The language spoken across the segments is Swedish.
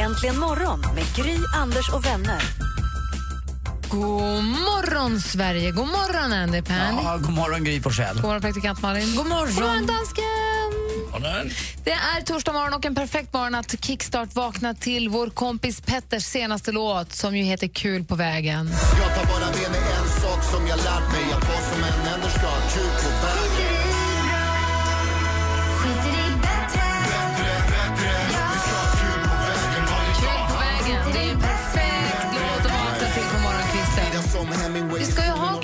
Äntligen morgon med Gry, Anders och vänner. God morgon, Sverige! God morgon, Andy Pan. Ja, god morgon Gry Forssell. God morgon, praktikant Malin. God morgon, god morgon dansken! Det är torsdag morgon och en perfekt morgon att kickstart vakna till vår kompis Petters senaste låt som ju heter Kul på vägen. Jag tar bara med mig en sak som jag lärt mig Att vara som en ska ha kul på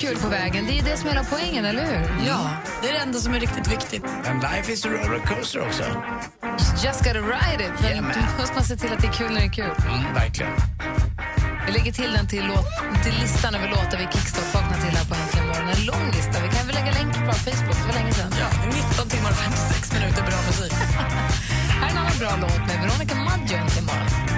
kul på vägen, det är ju det som är hela poängen, eller hur? Ja, det är det enda som är riktigt viktigt. And life is a rollercoaster också. Just gotta ride it. Men Jajamän. då måste man se till att det är kul när det är kul. Mm, verkligen. Vi lägger till den till, låt, till listan över låtar vi kickstart vaknar till här på Äntligen morgon. En lång lista. Vi kan väl lägga länk på Facebook, det var länge sedan. Ja, 19 timmar och 56 minuter bra musik. Här är en annan bra låt med Veronica Maggio äntligen morgon.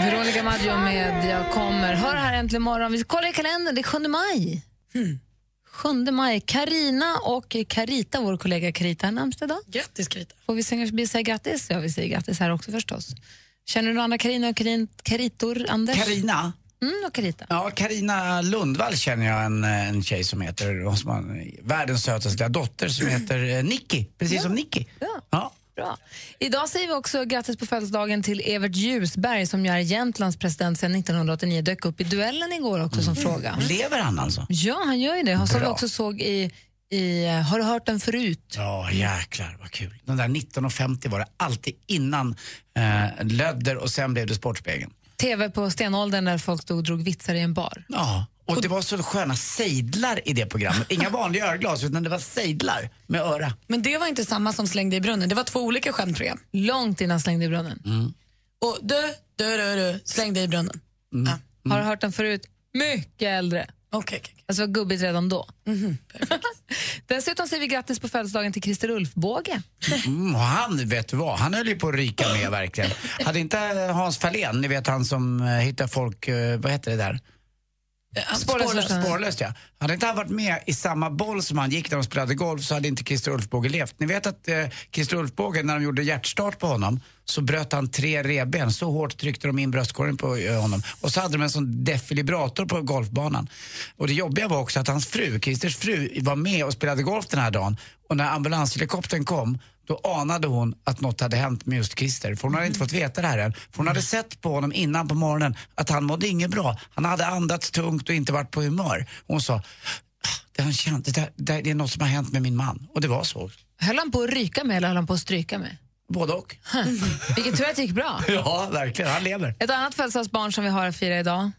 Veronica Maggio med Jag kommer. Hör här äntligen morgon. Vi kollar i kalendern, det är 7 maj. 7 maj. Karina och Carita, vår kollega Carita, har namnsdag idag. Grattis, Krita. Får vi säga, vi säga grattis? Ja, vi säger grattis här också förstås. Känner du några andra Carina och Karin, Karitor, Anders? Carina. Mm, och Carita. Ja, Carina Lundvall känner jag en, en tjej som heter, som har världens sötaste dotter som heter eh, Nicky, precis som Nicky. Ja. Ja. Bra. Idag säger vi också grattis på födelsedagen till Evert Ljusberg som är Jämtlands president sedan 1989. Dök upp i duellen igår också som fråga. Lever han alltså? Ja, han gör ju det. Som vi också såg i, i Har du hört den förut? Ja, jäklar vad kul. Den där 19.50 var det alltid innan eh, Lödder och sen blev det Sportspegeln. TV på stenåldern där folk stod och drog vitsar i en bar. Ja, och det var så sköna sejdlar i det programmet. Inga vanliga örglas utan det var sejdlar med öra. Men det var inte samma som Slängde i brunnen. Det var två olika skämtprogram. Långt innan slängde i brunnen. Och du, du, du, du slängde i brunnen. Ja. Har du hört den förut? Mycket äldre. Okej, okej. Alltså var gubbigt redan då. Dessutom säger vi grattis på födelsedagen till Christer Ulfbåge. Mm, och han, vet du vad, han höll ju på att ryka med verkligen. Hade inte Hans Fahlén, ni vet han som uh, hittar folk, eh, vad heter det där? Ja, Spårlöst. Spårlöst ja. Hade inte han varit med i samma boll som han gick när de spelade golf så hade inte Christer Ulfbåge levt. Ni vet att eh, Christer Ulfbåge, när de gjorde hjärtstart på honom, så bröt han tre revben. Så hårt tryckte de in bröstkorgen på eh, honom. Och så hade de en sån defibrillator på golfbanan. Och det jobbiga var också att hans fru, Christers fru, var med och spelade golf den här dagen. Och när ambulanshelikoptern kom då anade hon att något hade hänt med just Christer. För hon hade inte fått veta det här än. För hon hade sett på honom innan på morgonen att han mådde inget bra. Han hade andats tungt och inte varit på humör. Hon sa, "Ah, det, han känt, det, där, det, där, det är något som har hänt med min man. Och det var så. Höll han på att ryka med eller höll han på att stryka med? Både och. Vilket tur att det gick bra. Ja, verkligen. Han lever. Ett annat födelsedagsbarn som vi har att fira idag.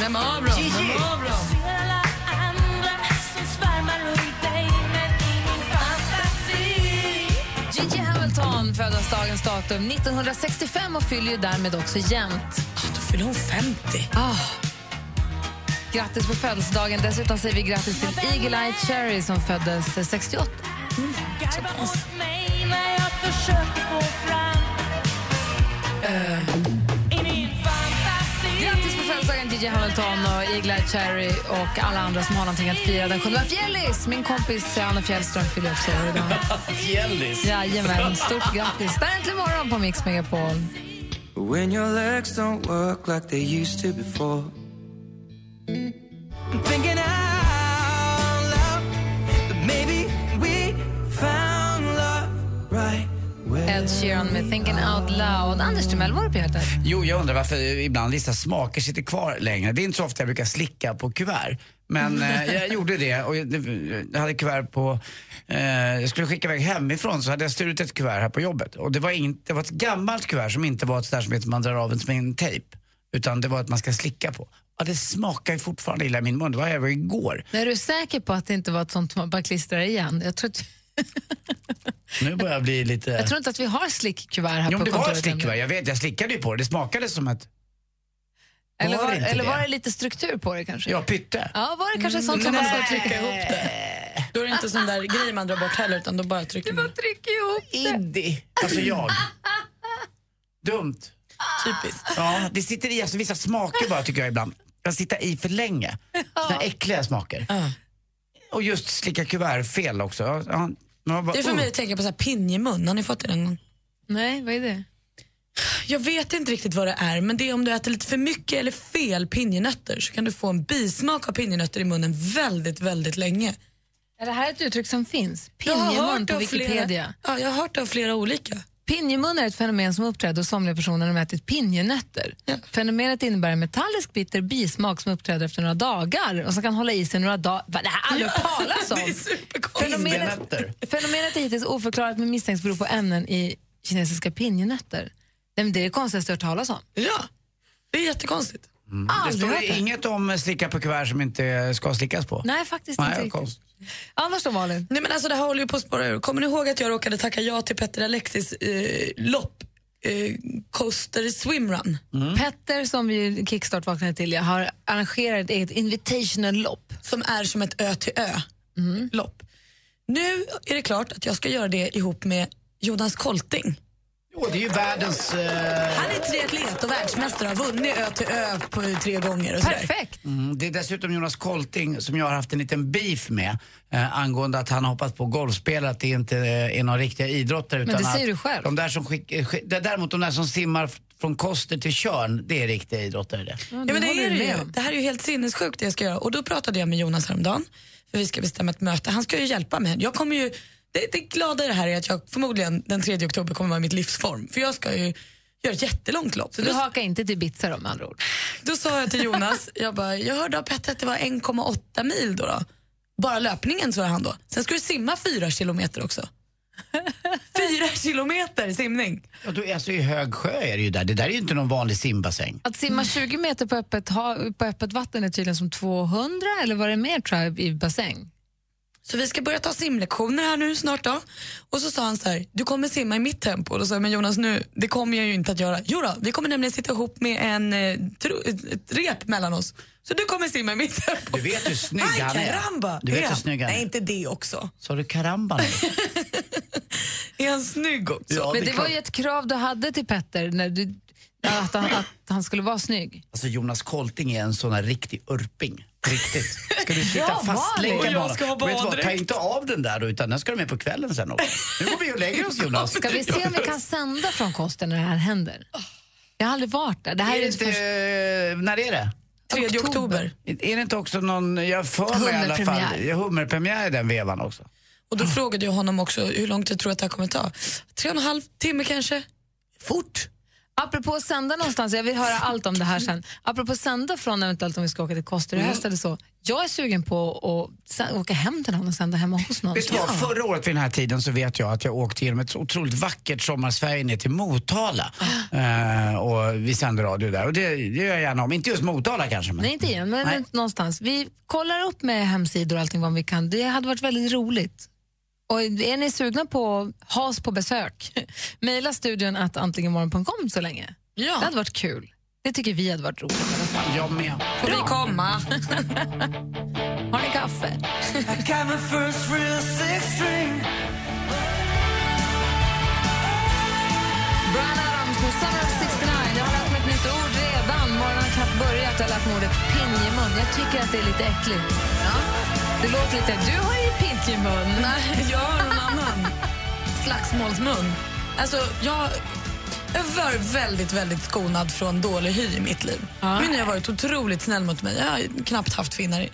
Vem av dem? Vem av dem? Hamilton föddes dagens datum 1965 och fyller ju därmed också jämnt. Då fyller hon 50. Ah. Grattis på födelsedagen. Dessutom säger vi grattis till Eagle Eye Cherry som föddes 68. Grattis på Gigi Hamilton och Eagle Eye Cherry och alla andra som har någonting att fira den 7 Fjällis! Min kompis Anna Fjällström fyller också år idag. Fjällis. Jajamän, stort grattis. Där är äntligen morgon på Mix Megapol. When your legs don't work like they used to before. Thinking Ed Sheeran med Thinking Out Loud. Anders Timell, vad har du på? Jo, jag undrar varför ibland vissa smaker sitter kvar längre. Det är inte så ofta jag brukar slicka på kuvert. Men eh, jag gjorde det och jag, jag hade kuvert på... Eh, jag skulle skicka iväg hemifrån så hade jag stulit ett kuvert här på jobbet. Och det var, inte, det var ett gammalt kuvert som inte var ett sådär som heter man drar av en som en tejp. Utan det var att man ska slicka på. Ja, det smakar ju fortfarande illa i min mun. Det var över igår. Men är du säker på att det inte var ett sånt som man bara klistrar igen? Jag tror, att, Nu börjar jag bli lite... jag tror inte att vi har slickkuvert här Jo, på det var ett slickkuvert. Jag vet, jag slickade ju på det. Det smakade som ett... Eller Var var, det eller var det? det lite struktur på det kanske? Ja, pytte. Ja, var det kanske sånt som man man ska trycka ihop det. Då är det inte sån där grej man drar bort heller utan då bara trycker man. trycka ihop Iddi. Alltså jag. Dumt. Typiskt. Ja, det sitter i alltså, vissa smaker bara tycker jag ibland. Kan sitta i för länge. Såna äckliga smaker. Ja. Och just slicka kuvert fel också. Ja, bara, Det är för uh. mig att tänka på så här pinjemun. Har ni fått det någon gång? Nej, vad är det? Jag vet inte riktigt vad det är, men det är om du äter lite för mycket eller fel pinjenötter så kan du få en bismak av pinjenötter i munnen väldigt, väldigt länge. Är det här ett uttryck som finns? Jag har Pinjemun hört på Wikipedia. Flera, ja, jag har hört av flera olika. Pinjemun är ett fenomen som uppträder hos somliga personer när de ätit pinjenötter. Fenomenet innebär en metallisk bitter bismak som uppträder efter några dagar och som kan hålla i sig några dagar. Det har jag aldrig hört talas Det är om. Fenomenet, fenomenet är hittills oförklarat men misstänks bero på ämnen i kinesiska pinjenötter. Det är det konstigaste jag hört talas om. Ja, det är jättekonstigt. Det Aldrig står det. inget om slicka på kuvert som inte ska slickas på. Nej, faktiskt Nej, inte riktigt. konstigt. Annars då Malin? Nej men alltså det här håller ju på att spåra ur. Kommer ni ihåg att jag råkade tacka ja till Petter Alexis eh, lopp? Eh, Coaster Swimrun. Petter som vi kickstart vaknade till, jag har arrangerat ett eget invitational lopp. Som är som ett ö till ö lopp. Nu är det klart att jag ska göra det ihop med Jonas Kolting. Jo, det är ju världens... eh, Han är triatlet och världsmästare har vunnit ö till ö på tre gånger. Och sådär. Perfekt! Mm, Det är dessutom Jonas Kolting som jag har haft en liten beef med eh, angående att han hoppas på golfspelare, att det inte eh, är några riktiga idrottare. Men det säger du själv. De där som skick, skick, det- däremot de där som simmar från Koster till Tjörn, det är riktiga idrottare det. Ja, men det, är det, ju. det här är ju helt sinnessjukt det jag ska göra. Och då pratade jag med Jonas häromdagen, för vi ska bestämma ett möte. Han ska ju hjälpa mig. Jag kommer ju, det, det glada i det här är att jag förmodligen den 3 oktober kommer vara mitt livsform. För jag ska ju göra ett jättelångt lopp. Så du hakar inte till Ibiza då med andra ord? Då sa jag till Jonas, jag, bara, jag hörde av Petter att det var 1,8 mil då, då. Bara löpningen sa han då. Sen ska du simma fyra kilometer också. fyra kilometer simning. Ja, då, alltså, I hög sjö är det ju där. Det där är ju inte någon vanlig simbassäng. Att simma 20 meter på öppet, ha, på öppet vatten är tydligen som 200 eller var det mer tror jag, i bassäng? Så vi ska börja ta simlektioner här nu snart då. Och så sa han så här, du kommer simma i mitt tempo. Och då sa jag, men Jonas nu, det kommer jag ju inte att göra. Jo då, vi kommer nämligen sitta ihop med en, eh, ett, rep mellan oss. Så du kommer simma i mitt tempo. Du vet hur snygg han är. karamba! Du vet hur snygg han är. Nej, inte det också. Sa du karamba nu? Är han snygg också? Ja, Men det det var ju ett krav du hade till Petter, när du, att, han, att han skulle vara snygg. Alltså Jonas Kolting är en sån här riktig urping. Riktigt. Ska du sitta Ja, fastlänkad med Och jag ska ha honom? Vet vad, Ta inte av den där då, utan den ska du med på kvällen sen också. Nu går vi och lägger oss Jonas. Ska vi se om vi kan sända från Kosten när det här händer? Jag har aldrig varit där. Det här Är är, inte först... när är det? 3 oktober. oktober. Är det inte också någon, jag för mig i alla fall, Hummerpremiär. i den vevan också. Och då frågade jag honom också hur lång tid tror att det här kommer ta? Tre och en halv timme kanske? Fort. Apropå att sända någonstans, jag vill höra allt om det här sen. Apropå att sända från eventuellt om vi ska åka till Koster i Mm. höst eller så. Jag är sugen på att åka hem till någon och sända hemma hos någon. Vet du vad, förra året vid den här tiden så vet jag att jag åkte genom ett otroligt vackert sommarsverige ner till Motala. Eh, och vi sände radio där och det, det gör jag gärna om. Inte just Motala kanske men. Nej, inte igen, men, men någonstans. Vi kollar upp med hemsidor och allting vad vi kan. Det hade varit väldigt roligt. Och är ni sugna på att ha oss på besök, mejla studion att antligenmorgon.com så länge. Ja. Det hade varit kul. Det tycker vi hade varit roligt. Jag med. Får vi komma? Har ni kaffe? Brian Adams med Summer of 69. Jag har lärt mig ett nytt ord redan. Morgonen har knappt börjat jag har lärt mig ordet pinjemun. Jag tycker att det är lite äckligt. Ja. Det låter lite... Du har ju pinjemun. Nej, jag har någon annan. Slagsmålsmun. Alltså, jag, var väldigt, väldigt skonad från dålig hy i mitt liv. Ja. Min har varit otroligt snäll mot mig. Jag har knappt haft finnar.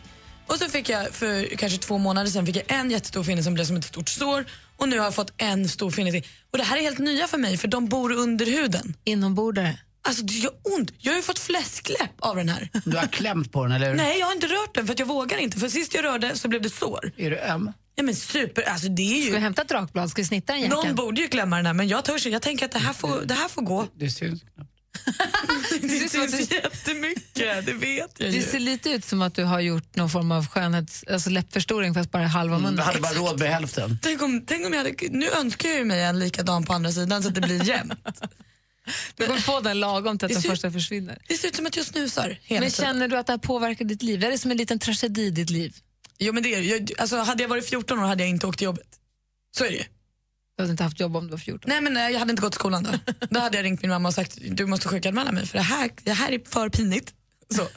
Och så fick jag för kanske två månader sedan fick jag en jättestor finne som blev som ett stort sår och nu har jag fått en stor finne till. Och det här är helt nya för mig för de bor under huden. Inombordare. Alltså det gör ont. Jag har ju fått fläskläpp av den här. Du har klämt på den eller? Nej, jag har inte rört den för att jag vågar inte. För sist jag rörde så blev det sår. Är du öm? Ja men super, alltså det är Ska vi ju... hämta ett rakblad? Ska vi snitta den jackan? Någon borde ju klämma den här men jag törs. Jag tänker att det här får, det här får gå. Det syns knappt. det syns jättemycket, det vet jag Det ju. ser lite ut som att du har gjort någon form av skönhets, alltså läppförstoring fast bara halva munnen. Du hade bara råd med hälften. Tänk om, tänk om jag hade, nu önskar jag ju mig en likadan på andra sidan så att det blir jämnt. Du kommer få den lagom till att Det den första försvinner. Det ser ut som att jag snusar hela Men känner du att det här påverkar ditt liv? Är det som en liten tragedi i ditt liv? Jo, men det är, det. jag, alltså, hade jag varit 14 år hade jag inte åkt till jobbet. Så är det ju. Du hade inte haft jobb om du var 14. Nej, men nej, jag hade inte gått till skolan då. Då hade jag ringt min mamma och sagt du måste sjukanmäla mig för det här, det här är för pinigt. Så.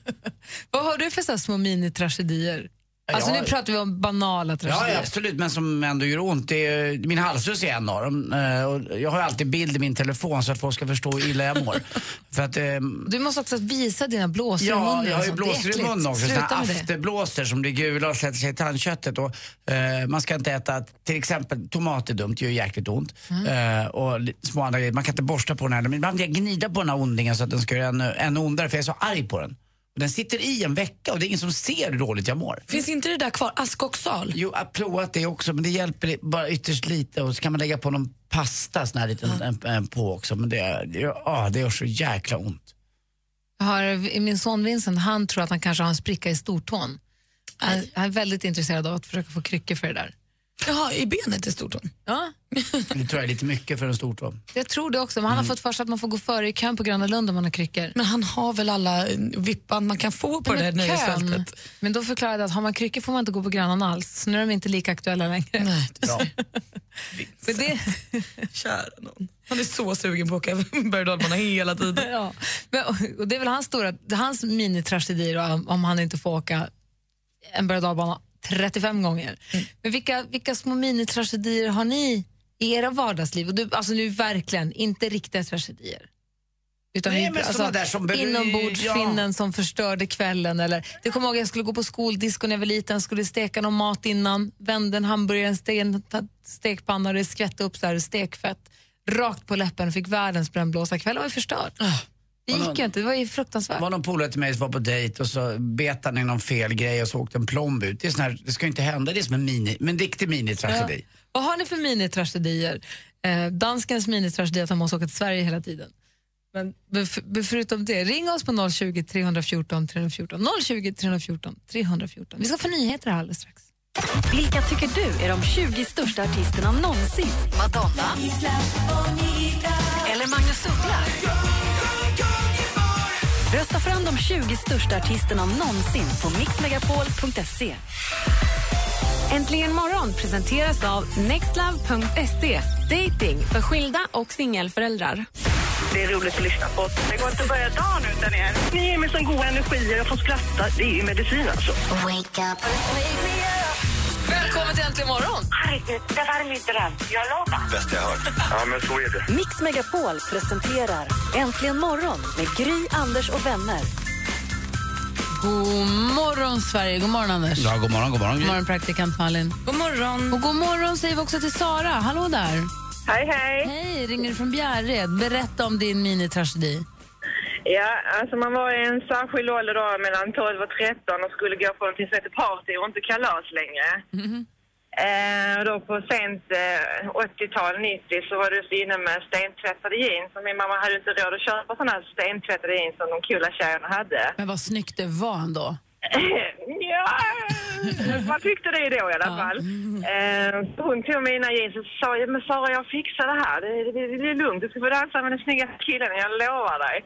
Vad har du för så små mini-tragedier? Alltså Ja. nu pratar vi om banala Ja, tragedier. ja, absolut, men som ändå gör ont. Det är, min halsrus är en av dem. Eh, och Jag har alltid bild i min telefon så att folk ska förstå hur illa jag mår. För att, ehm, Du måste också visa dina blåsor i Ja, munnen. jag har ju är blåsor i munnen också. Såna afterblåsor som blir gula och sätter sig i tandköttet. Och, eh, man ska inte äta, till exempel tomat är dumt, det gör jäkligt ont. Mm. Eh, och små andra grejer. Man kan inte borsta på den här. Men ibland vill jag gnida på den här ondingen så att den ska göra ännu, ännu ondare för jag är så arg på den. Den sitter i en vecka och det är ingen som ser hur dåligt jag mår. Finns inte det där kvar? Askoxal? Jo, jag har provat det också men det hjälper bara ytterst lite och så kan man lägga på någon pasta sån här liten en, en på också men det, det, ja, det gör så jäkla ont. Jag har, min son Vincent han tror att han kanske har en spricka i stortån. Han, han är väldigt intresserad av att försöka få kryckor för det där. Jaha, i benet i stortån? Ja, Det tror jag är lite mycket för en stortå. jag tror det också. Men han har fått för sig att man får gå före i kön på Gröna Lund om man har kryckor. Men han har väl alla eh, vippband man kan få på det där nöjesfältet? Men då förklarade jag att har man kryckor får man inte gå på Grönan alls. Så nu är de inte lika aktuella längre. Nej, Bra. Men det, Kära någon. Han är så sugen på att åka berg och hela tiden. ja. Men, och det är väl hans stora, hans minitragedi då, om om han inte får åka en berg och 35 gånger. Mm. Men vilka, vilka små minitragedier har ni i era vardagsliv? Och du, alltså nu verkligen, inte riktiga tragedier. Utan Nej, men såna där som inombordsfinnen som förstörde kvällen. Eller, det kommer ihåg, jag skulle gå på skoldisco när jag var liten, skulle steka någon mat innan, vände en hamburgare i en sten, stekpanna och det skvätte upp så här stekfett rakt på läppen och fick världens brännblåsa. Kvällen var ju förstörd. Det gick ju inte, det var ju fruktansvärt. Det var någon polare till mig som var på dejt och så bet han i någon fel grej och så åkte en plomb ut. Det, är sån här, det ska ju inte hända, det är som en mini, men riktig mini-tragedi. Vad har ni för minitragedier? Eh, danskens minitragedi är att han måste åka till Sverige hela tiden. Men förutom det, ring oss på 020 314 314. 020 314 314. Vi ska få nyheter här alldeles strax. Vilka tycker du är de 20 största artisterna någonsin? Madonna? Eller Magnus Uggla? Rösta fram de 20 största artisterna någonsin på mixmegapol.se. Äntligen morgon presenteras av nextlove.se. Dating för skilda och singelföräldrar. Det är roligt att lyssna på. Det går inte att börja dagen utan er. Ni ger mig sån god energi och jag får skratta. Det är ju medicin alltså. Välkommen till Äntligen morgon! Herregud, det var min dröm. Jag lovar. Bästa jag hört. Ja, men så är det. Mix Megapol presenterar Äntligen morgon med Gry, Anders och vänner. God morgon, Sverige. God morgon, Anders. Ja, god morgon, god morgon. God morgon, praktikant Malin. God morgon. Och god morgon säger vi också till Sara. Hallå där. Hej, hej. Hej, ringer du från Bjärred. Berätta om din minitragedi. Ja, alltså man var i en särskild ålder då mellan 12 och 13 och skulle gå på någonting som heter party och inte kalas längre. Eh, och då på sent eh, 80-tal, 90, så var det så inne med stentvättade jeans. Och min mamma hade inte råd att köpa sådana här stentvättade jeans som de coola tjejerna hade. Men vad snyggt det var ändå. ja, man tyckte det då i alla fall. Eh, så hon tog mina jeans och sa, "Ja, men Sara jag fixar det här, det, det, det är lugnt, du ska få dansa med den snygga killen, jag lovar dig.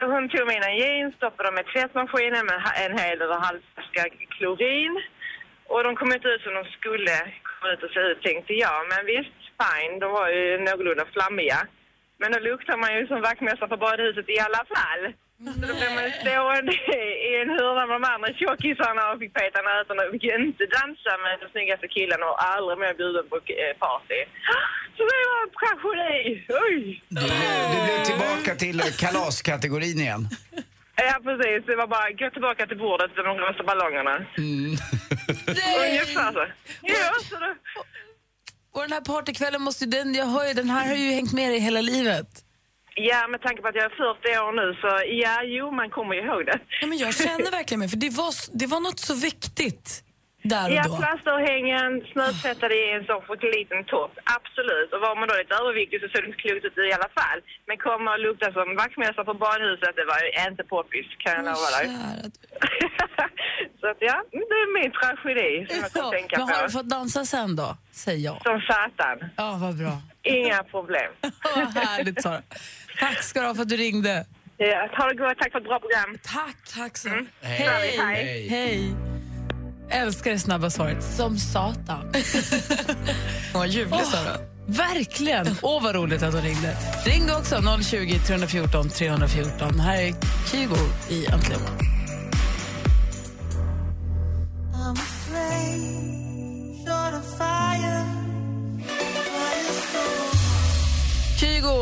Hon tog mina jeans, stoppade dem i tvättmaskinen med en hel eller halv flaska klorin. Och de kom inte ut som de skulle komma ut och se ut tänkte jag. Men visst, fine, de var ju någorlunda flammiga. Men då luktar man ju som vaktmästare på badhuset i alla fall. Så då blev man stående i en hörna med de andra tjockisarna och fick peta näsan och fick inte dansa med den snyggaste killen och aldrig mer bjuden på eh, party. Så det var en tragedi. Oj! Du, du blev tillbaka till kalaskategorin igen. Ja, precis. Det var bara gå tillbaka till bordet med de rosa ballongerna. Ungefär så. Ja, så då. Och den här partykvällen måste ju, den, jag hör ju, den här har ju hängt med dig hela livet. Ja, med tanke på att jag är 40 år nu så ja, jo, man kommer ju ihåg det. Ja, men jag känner verkligen med, för det var, det var något så viktigt. Där och Ja, då. plasterhängen, snötvättade i en sån för liten topp. Absolut. Och var man då lite överviktig så såg det inte klokt ut i alla fall. Men komma och lukta som vaktmästare på badhuset, det var ju inte poppis kan jag lova dig. så att ja, det är min tragedi som jag kan tänka Men har du på. fått dansa sen då? Säg ja. Som satan. Ja, vad bra. Inga problem. Vad härligt Sara. Tack ska du ha för att du ringde. Ja, ha det gott. Tack för ett bra program. Tack. Tack så Hej. Hej. Hej. Älskar det snabba svaret. Som satan. Hon ljuvlig, Sara. Verkligen. Åh, vad roligt att hon ringde. Ring också. 020 314 314. Här är Kygo i Äntligen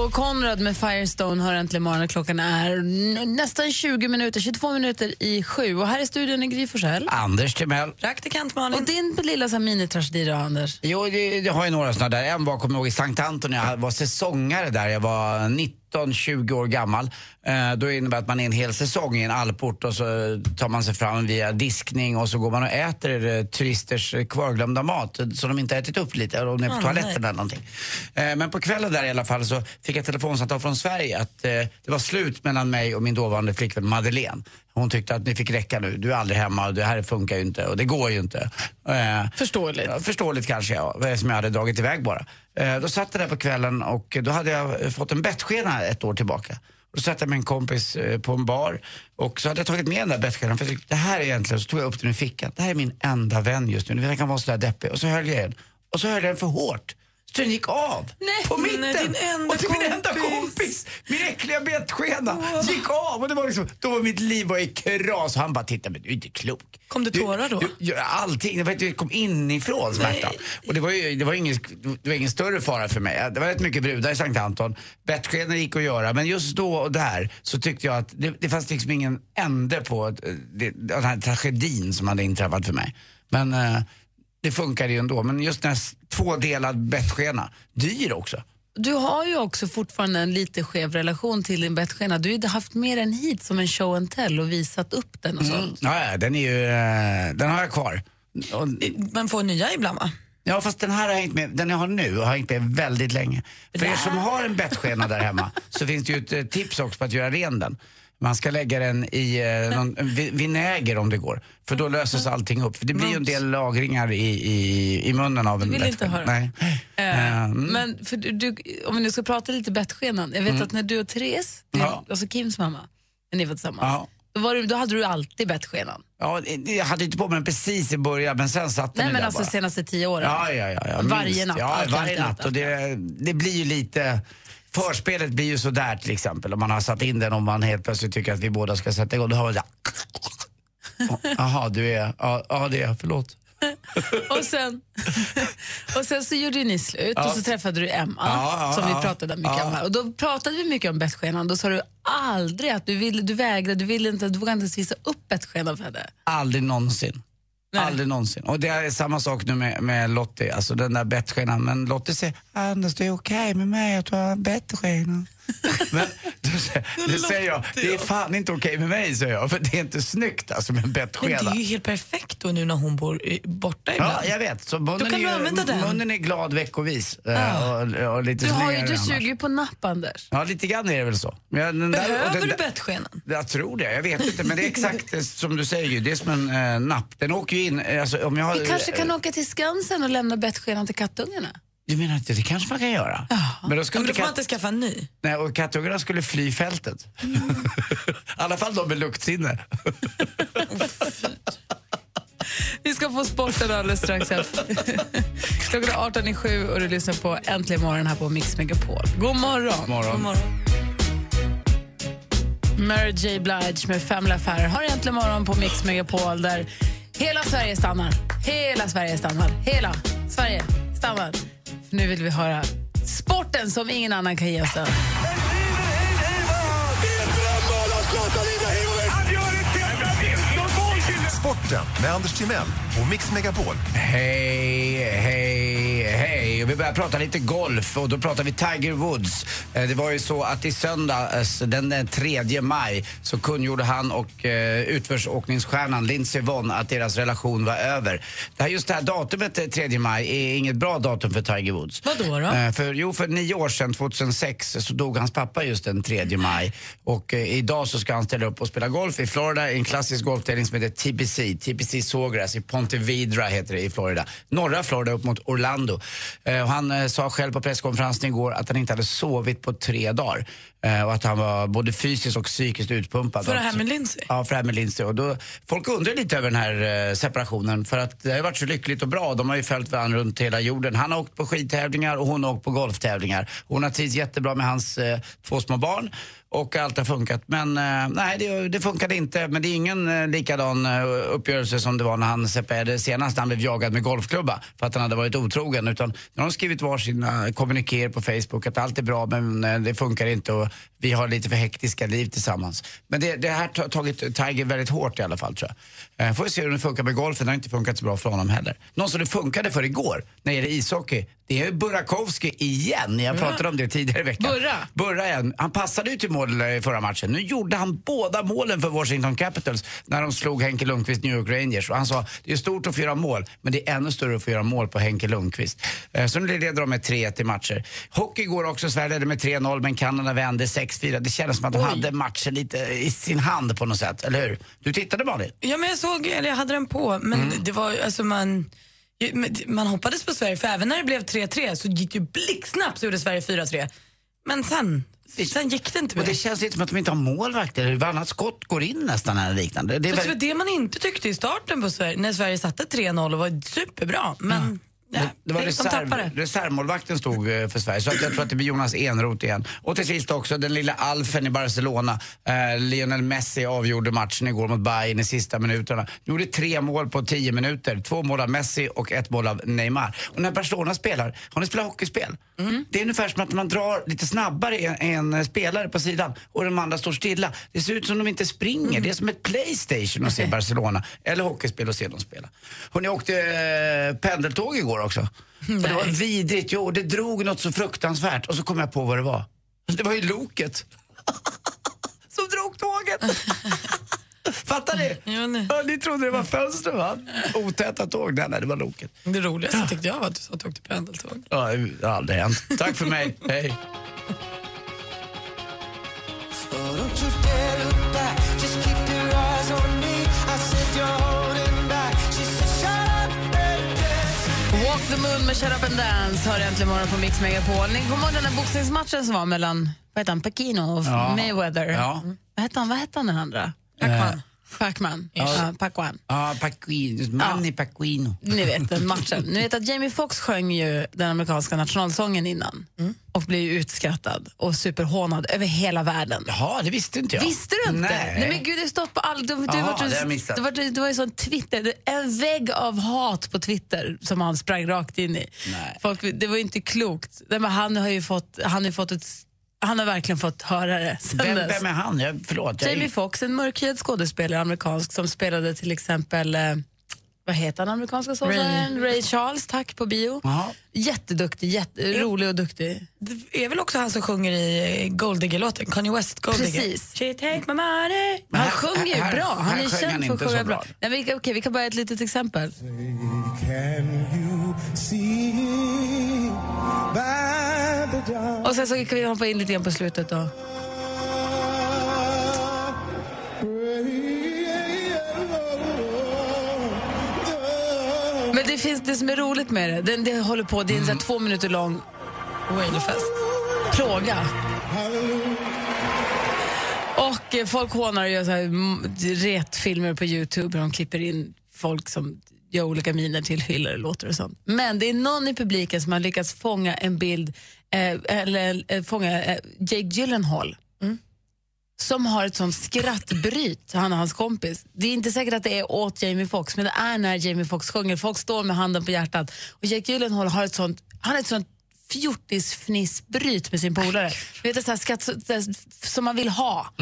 och Konrad med Firestone hör äntligen morgon. Klockan är nästan 20 minuter, 22 minuter i sju. Och här i studion är Gry Forssell. Anders Timell. Praktikant Malin. Och din lilla så här minitragedi då, Anders? Jo, det, jag har ju några sådana där. En var, kommer jag ihåg, i Sankt Anton. Jag var säsongare där. Jag var 19-20 år gammal. Eh, då innebär det att man är en hel säsong i en alport och så tar man sig fram via diskning och så går man och äter eh, turisters eh, kvarglömda mat eh, som de inte ätit upp lite, om de är på Ah, toaletten nej. eller någonting. Eh, men på kvällen där i alla fall så fick jag telefonsamtal från Sverige att eh, det var slut mellan mig och min dåvarande flickvän Madeleine. Hon tyckte att ni fick räcka nu, du är aldrig hemma och det här funkar ju inte och det går ju inte. Eh, förståeligt. Ja, förståeligt kanske ja, som jag hade dragit iväg bara. Eh, då satt jag där på kvällen och då hade jag fått en bettskena ett år tillbaka. Då satt jag med en kompis eh, på en bar och så hade jag tagit med den där bettskenan för jag tyckte, det här är egentligen, så tog jag upp den i fickan. Det här är min enda vän just nu, den kan vara sådär deppig. Och så höll jag den. Och så höll jag den för hårt. Den gick av Nej, på mitten. nej, din enda och till min enda kompis, min äckliga bettskena, gick av. Och det var liksom, då var mitt liv var i kras. Han bara tittade, men du är inte klok. Kom det tårar då? Du, du, allting, det, kom inifrån smärta. Och det var ju det var ingen, det var ingen större fara för mig. Det var rätt mycket brudar i Sankt Anton. Bettskenor gick att göra, men just då och där så tyckte jag att det, det fanns liksom ingen ände på eh, det, den här tragedin som hade inträffat för mig. Men eh, det funkade ju ändå. Men just den här tvådelad bettskena, dyr också. Du har ju också fortfarande en lite skev relation till din bettskena. Du har ju haft med den hit som en show and tell och visat upp den och Mm. sånt. Ja, ja, den är ju, eh, den har jag kvar. Och, Man får nya ibland va? Ja fast den här har hängt med, den jag har nu har hängt med väldigt länge. För er som har en bettskena där hemma så finns det ju ett eh, tips också på att göra ren den. Man ska lägga den i eh, någon, vi- vinäger om det går. För då löses allting upp. För det blir ju en del lagringar i, i, i munnen av en vill inte höra. Nej. Eh, Mm. Men för du, du, om vi nu ska prata lite bettskenan. Jag vet Mm. att när du och Therese, din, Ja. alltså Kims mamma, när ni var tillsammans, Ja. då, var du, då hade du alltid bettskenan. Ja, det- jag hade inte på mig den precis i början men sen satt den Nej ju men där alltså bara. senaste tio åren. Ja, ja, ja. ja Varje minst. natt, Ja, varje natt. Och det, det blir ju lite... Förspelet blir ju sådär till exempel om man har satt in den om man helt plötsligt tycker att vi båda ska sätta igång. Då hör man såhär... Jaha, du är... Ja, ja, det är jag. Förlåt. Och, sen, och sen så gjorde ni slut Ja. och så träffade du Emma Ja, som vi pratade mycket Ja. om här. Och då pratade vi mycket om bettskenan. Då sa du aldrig att du, ville, du vägrade, du ville inte, du vågade inte ens visa upp bettskenan för henne. Aldrig någonsin. Aldrig någonsin. Och det är samma sak nu med, med Lottie, alltså den där bettskenan. Men Lottie säger, Anders det är okej med mig att du har en bettskena. Men säger, det säger jag, det är fan inte okej med mig säger jag. För det är inte snyggt alltså med en Men det är ju helt perfekt då nu när hon bor i- borta ibland. Ja, jag vet. Så munnen, Då kan är, du ju- använda den. munnen är glad veckovis. eh, Ah. Och, och lite Du, har ju, du suger ju på napp, Anders. Ja, lite grann är det väl så. Men jag- där- Behöver den du där- bettskenan? Jag tror det, jag vet inte. Men det är exakt eh, som du säger ju. Det är som en eh, napp. Den åker ju in, eh, alltså, om jag har... Vi kanske kan åka till Skansen och lämna bettskenan till kattungarna. Du menar att det, kanske man kan göra? Men då skulle Men då får man inte skaffa en ny. Nej, och kattungarna skulle fly fältet. I alla fall de med luktsinne. Vi ska få sporten alldeles strax. Klockan är 18 i sju och du lyssnar på Äntligen morgon här på Mix Megapol. God morgon! morgon. God morgon. Mary J Blige med Family Affairer har Äntligen morgon på Mix Megapol där hela Sverige stannar. Hela Sverige stannar. Hela Sverige stannar. Nu vill vi höra sporten som ingen annan kan ge oss den. Sporten med Anders Timell och Mix Megapol. Hej, hej, hej! Vi börjar prata lite golf och då pratar vi Tiger Woods. Eh, Det var ju så att i söndags, den eh, 3 maj, så kungjorde han och eh, utförsåkningsstjärnan Lindsey Vonn att deras relation var över. Det här, just det här datumet, eh, 3 maj, är inget bra datum för Tiger Woods. Vadå då? Eh, För, jo, för nio år sedan, 2006, så dog hans pappa just den 3 maj. Och eh, idag så ska han ställa upp och spela golf i Florida i en klassisk golftävling som heter TPC. TPC Sawgrass i Ponte Vedra heter det i Florida. Norra Florida upp mot Orlando. Eh, han eh, sa själv på presskonferensen igår att han inte hade sovit på tre dagar. Eh, och att han var både fysiskt och psykiskt utpumpad. För det här med Lindsay? Ja, för det här med Lindsay. Och då, folk undrar lite över den här eh, separationen för att det har ju varit så lyckligt och bra. De har ju följt varandra runt hela jorden. Han har åkt på skidtävlingar och hon har åkt på golftävlingar. Hon har trivts jättebra med hans eh, två små barn och allt har funkat. Men eh, nej, det, det funkade inte. Men det är ingen eh, likadan eh, uppgörelse som det var när han separerade senast när han blev jagad med golfklubba för att han hade varit otrogen. Utan nu har de skrivit varsina kommuniké på Facebook att allt är bra men det funkar inte och vi har lite för hektiska liv tillsammans. Men det, det här har tagit Tiger väldigt hårt i alla fall tror jag. Eh, får vi se hur det funkar med golfen, det har inte funkat så bra för honom heller. Någon som det funkade för igår när det gäller ishockey, det är Burakovsky igen. Jag pratade om det tidigare i veckan. Burra? Burra igen. Han passade ju till mål eh, i förra matchen. Nu gjorde han båda målen för Washington Capitals när de slog Henke Lundqvist New York Rangers. Och han sa, det är stort att få göra mål, men det är ännu större att få göra mål på Henke Lundqvist. Eh, Så nu leder de med 3-1 i matcher. Hockey går också, Sverige ledde med 3-0, men Kanada vände 6-4. Det kändes som att de hade matchen lite i sin hand på något sätt, eller hur? Du tittade Malin? Ja, men jag såg, eller jag hade den på, men Mm. det var alltså man... Man hoppades på Sverige, för även när det blev 3-3 så gick ju blixtsnabbt så gjorde Sverige 4-3. Men sen, sen gick det inte Och mer. det känns lite som att de inte har målvakter. Varannat skott går in nästan eller liknande. Det var det man inte tyckte i starten på Sverige, när Sverige satte 3-0 och var superbra. Men Det var reserv, reservmålvakten stod eh, för Sverige, så att jag tror att det blir Jonas Enroth igen. Och till sist också den lilla Alfen i Barcelona. Eh, Lionel Messi avgjorde matchen igår mot Bayern i sista minuterna. Gjorde tre mål på tio minuter. Två mål av Messi och ett mål av Neymar. Och när Barcelona spelar, har ni spelat hockeyspel? Det är ungefär som att man drar lite snabbare en, en spelare på sidan och de andra står stilla. Det ser ut som de inte springer. Det är som ett Playstation att se Barcelona. Eller hockeyspel och se dem spela. Hon jag åkte eh, pendeltåg igår också. Och det var vidrigt. Jo, det drog något så fruktansvärt. Och så kom jag på vad det var. Det var ju loket. som drog tåget. Fattar ni? Ja, ni trodde det var fönstren va? Otäta tåg. Nej, nej, det var loket. Det roligaste tyckte jag var att du sa att du åkte pendeltåg. Ja, det har aldrig hänt. Tack för mig. Hej. Moon med Shut up and dance hör äntligen morgon på Mix Megapol. Ni kommer ihåg den där boxningsmatchen som var mellan vad heter han, Pacino och Ja. Mayweather? Ja. Vad hette han, vad hette han den andra? Pacman. Pacman. Ja. Ja, Pacman. Ja. Manny Paquino. Ni vet den matchen. Ni vet att Jamie Foxx sjöng ju den amerikanska nationalsången innan och blev ju utskrattad och superhånad över hela världen. Jaha, det visste inte jag. Visste du inte? Nej. men gud, det har stått på all... Det, det, Jaha, var, det har missat. det, var, var ju sån Twitter, en vägg av hat på Twitter som han sprang rakt in i. Folk, det var ju inte klokt. Nej, men han har ju fått, han har fått ett, han har verkligen fått höra det sen Vem, dess. vem är han? Jag, förlåt. Jag, Jamie Foxx, en mörkhyad skådespelare, amerikansk, som spelade till exempel eh, vad heter han amerikanska skådespelaren? Ray. Charles, tack, på bio. Jätteduktig, jätte, rolig och duktig. Det är väl också han som sjunger i Golddigger-låten, Kanye West Golddigger. Precis. She take my money. Han sjunger ju här- bra, han är känd han för att sjunga bra. bra. Nej, vi, okej, vi kan bara ett litet exempel. Och sen så kan vi hoppa in lite grann på slutet då. Men det finns det som är roligt med det, det, det håller på, det är en här två minuter lång Wailefest. Plåga. Och eh, folk hånar och gör så här mm, retfilmer på Youtube där de klipper in folk som gör olika miner till illa det låter och sånt. Men det är någon i publiken som har lyckats fånga en bild, eh, eller eh, fånga eh, Jake Gyllenhaal som har ett sånt skrattbryt, han och hans kompis. Det är inte säkert att det är åt Jamie Foxx, men det är när Jamie Foxx sjunger. Folk står med handen på hjärtat. Och Jake Gyllenhaal har ett sånt, han har ett sånt fjortisfnissbryt med sin polare. Du vet, ett sånt här skratt så- så här som man vill ha.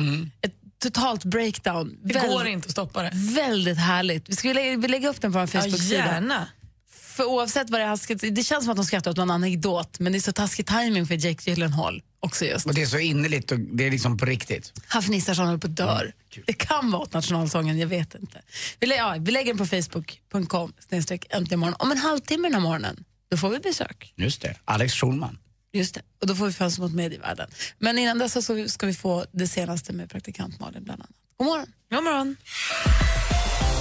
Ett totalt breakdown. Det går inte att stoppa det. Väldigt härligt. Vi ska lägga, vi lägga upp den på vår Facebook-sida. gärna. för oavsett vad det är, det känns som att de skrattar åt någon anekdot, men det är så taskig timing för Jake Gyllenhaal också just. Och det är så innerligt och det är liksom på riktigt. Han fnissar så han håller på att dör. det kan vara åt nationalsången, jag vet inte. Vi, lä- ja, vi lägger den på facebook.com snedstreck äntligen morgon. Om en halvtimme den här morgonen, då får vi besök. Just det, Alex Schulman. Just det, och då får vi fönster mot medievärlden. Men innan dess så ska vi- få det senaste med praktikant Malin bland annat. God morgon. God morgon.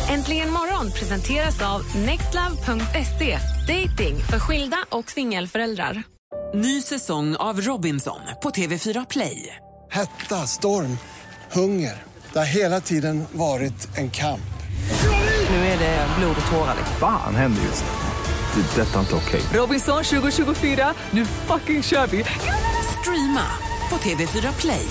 Äntligen morgon presenteras av nextlove.se. Dating för skilda och singelföräldrar. Ny säsong av Robinson på TV4 Play. Hetta, storm, hunger. Det har hela tiden varit en kamp. Nu är det blod och tårar. Fan händer just nu. Det. är Detta är inte okej. Robinson 2024, nu fucking kör vi! Streama på TV4 Play.